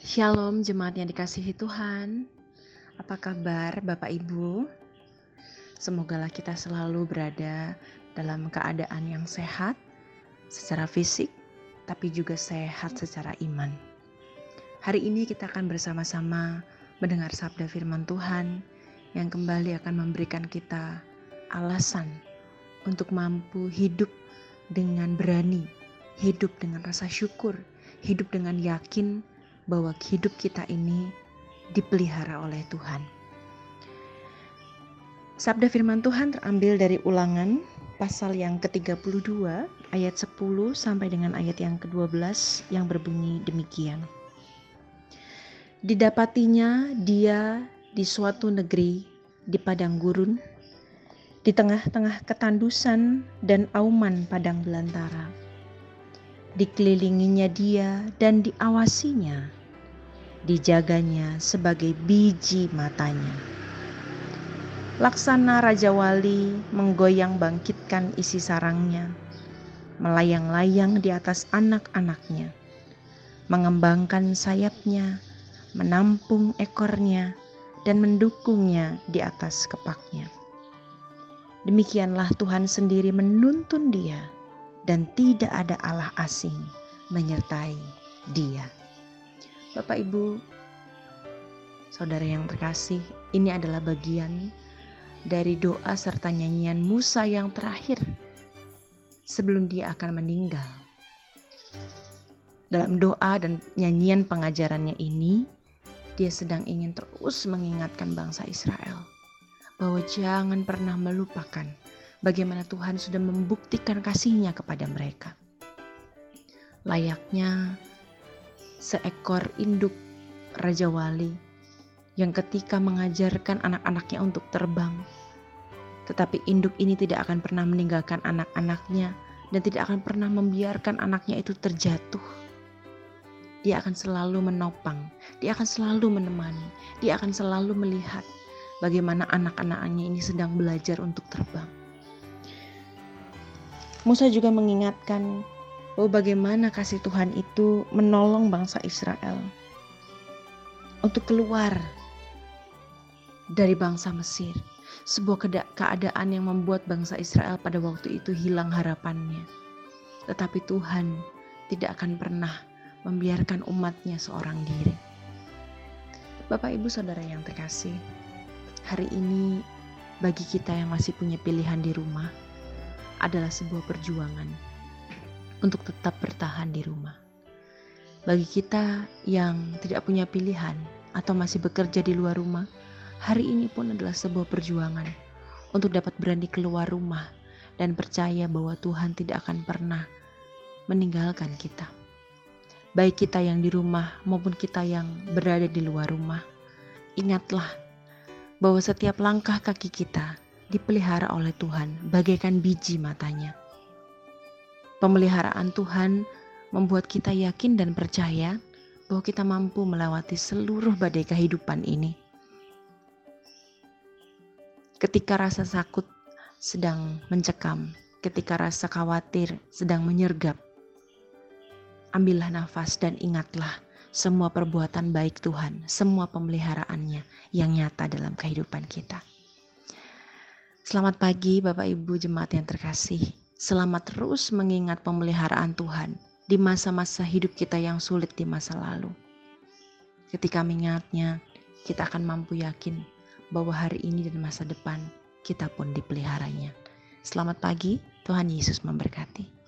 Shalom jemaat yang dikasihi Tuhan. Apa kabar Bapak Ibu? Semogalah kita selalu berada dalam keadaan yang sehat secara fisik tapi juga sehat secara iman. Hari ini kita akan bersama-sama mendengar sabda firman Tuhan yang kembali akan memberikan kita alasan untuk mampu hidup dengan berani, hidup dengan rasa syukur, hidup dengan yakin bahwa hidup kita ini dipelihara oleh Tuhan. Sabda firman Tuhan terambil dari ulangan pasal yang ke-32 ayat 10 sampai dengan ayat yang ke-12 yang berbunyi demikian. Didapatinya dia di suatu negeri di padang gurun, di tengah-tengah ketandusan dan auman padang belantara. Dikelilinginya dia dan diawasinya, dijaganya sebagai biji matanya. Laksana Raja Wali menggoyang bangkitkan isi sarangnya, melayang-layang di atas anak-anaknya, mengembangkan sayapnya, menampung ekornya, dan mendukungnya di atas kepaknya. Demikianlah Tuhan sendiri menuntun dia, dan tidak ada Allah asing menyertai dia. Bapak, Ibu, saudara yang terkasih, ini adalah bagian dari doa serta nyanyian Musa yang terakhir sebelum dia akan meninggal. Dalam doa dan nyanyian pengajarannya ini, dia sedang ingin terus mengingatkan bangsa Israel bahwa jangan pernah melupakan bagaimana Tuhan sudah membuktikan kasihnya kepada mereka. Layaknya seekor induk Raja Wali yang ketika mengajarkan anak-anaknya untuk terbang. Tetapi induk ini tidak akan pernah meninggalkan anak-anaknya dan tidak akan pernah membiarkan anaknya itu terjatuh. Dia akan selalu menopang, dia akan selalu menemani, dia akan selalu melihat bagaimana anak-anaknya ini sedang belajar untuk terbang. Musa juga mengingatkan bahwa bagaimana kasih Tuhan itu menolong bangsa Israel untuk keluar dari bangsa Mesir. Sebuah keadaan yang membuat bangsa Israel pada waktu itu hilang harapannya. Tetapi Tuhan tidak akan pernah membiarkan umatnya seorang diri. Bapak ibu saudara yang terkasih, hari ini bagi kita yang masih punya pilihan di rumah adalah sebuah perjuangan untuk tetap bertahan di rumah. Bagi kita yang tidak punya pilihan atau masih bekerja di luar rumah, hari ini pun adalah sebuah perjuangan untuk dapat berani keluar rumah dan percaya bahwa Tuhan tidak akan pernah meninggalkan kita. Baik kita yang di rumah maupun kita yang berada di luar rumah, ingatlah bahwa setiap langkah kaki kita dipelihara oleh Tuhan bagaikan biji matanya. Pemeliharaan Tuhan membuat kita yakin dan percaya bahwa kita mampu melewati seluruh badai kehidupan ini Ketika rasa takut sedang mencekam, ketika rasa khawatir sedang menyergap, ambillah nafas dan ingatlah semua perbuatan baik Tuhan, semua pemeliharaannya yang nyata dalam kehidupan kita. Selamat pagi Bapak Ibu jemaat yang terkasih. Selamat terus mengingat pemeliharaan Tuhan di masa-masa hidup kita yang sulit di masa lalu. Ketika mengingatnya, kita akan mampu yakin bahwa hari ini dan masa depan kita pun dipeliharanya. Selamat pagi, Tuhan Yesus memberkati.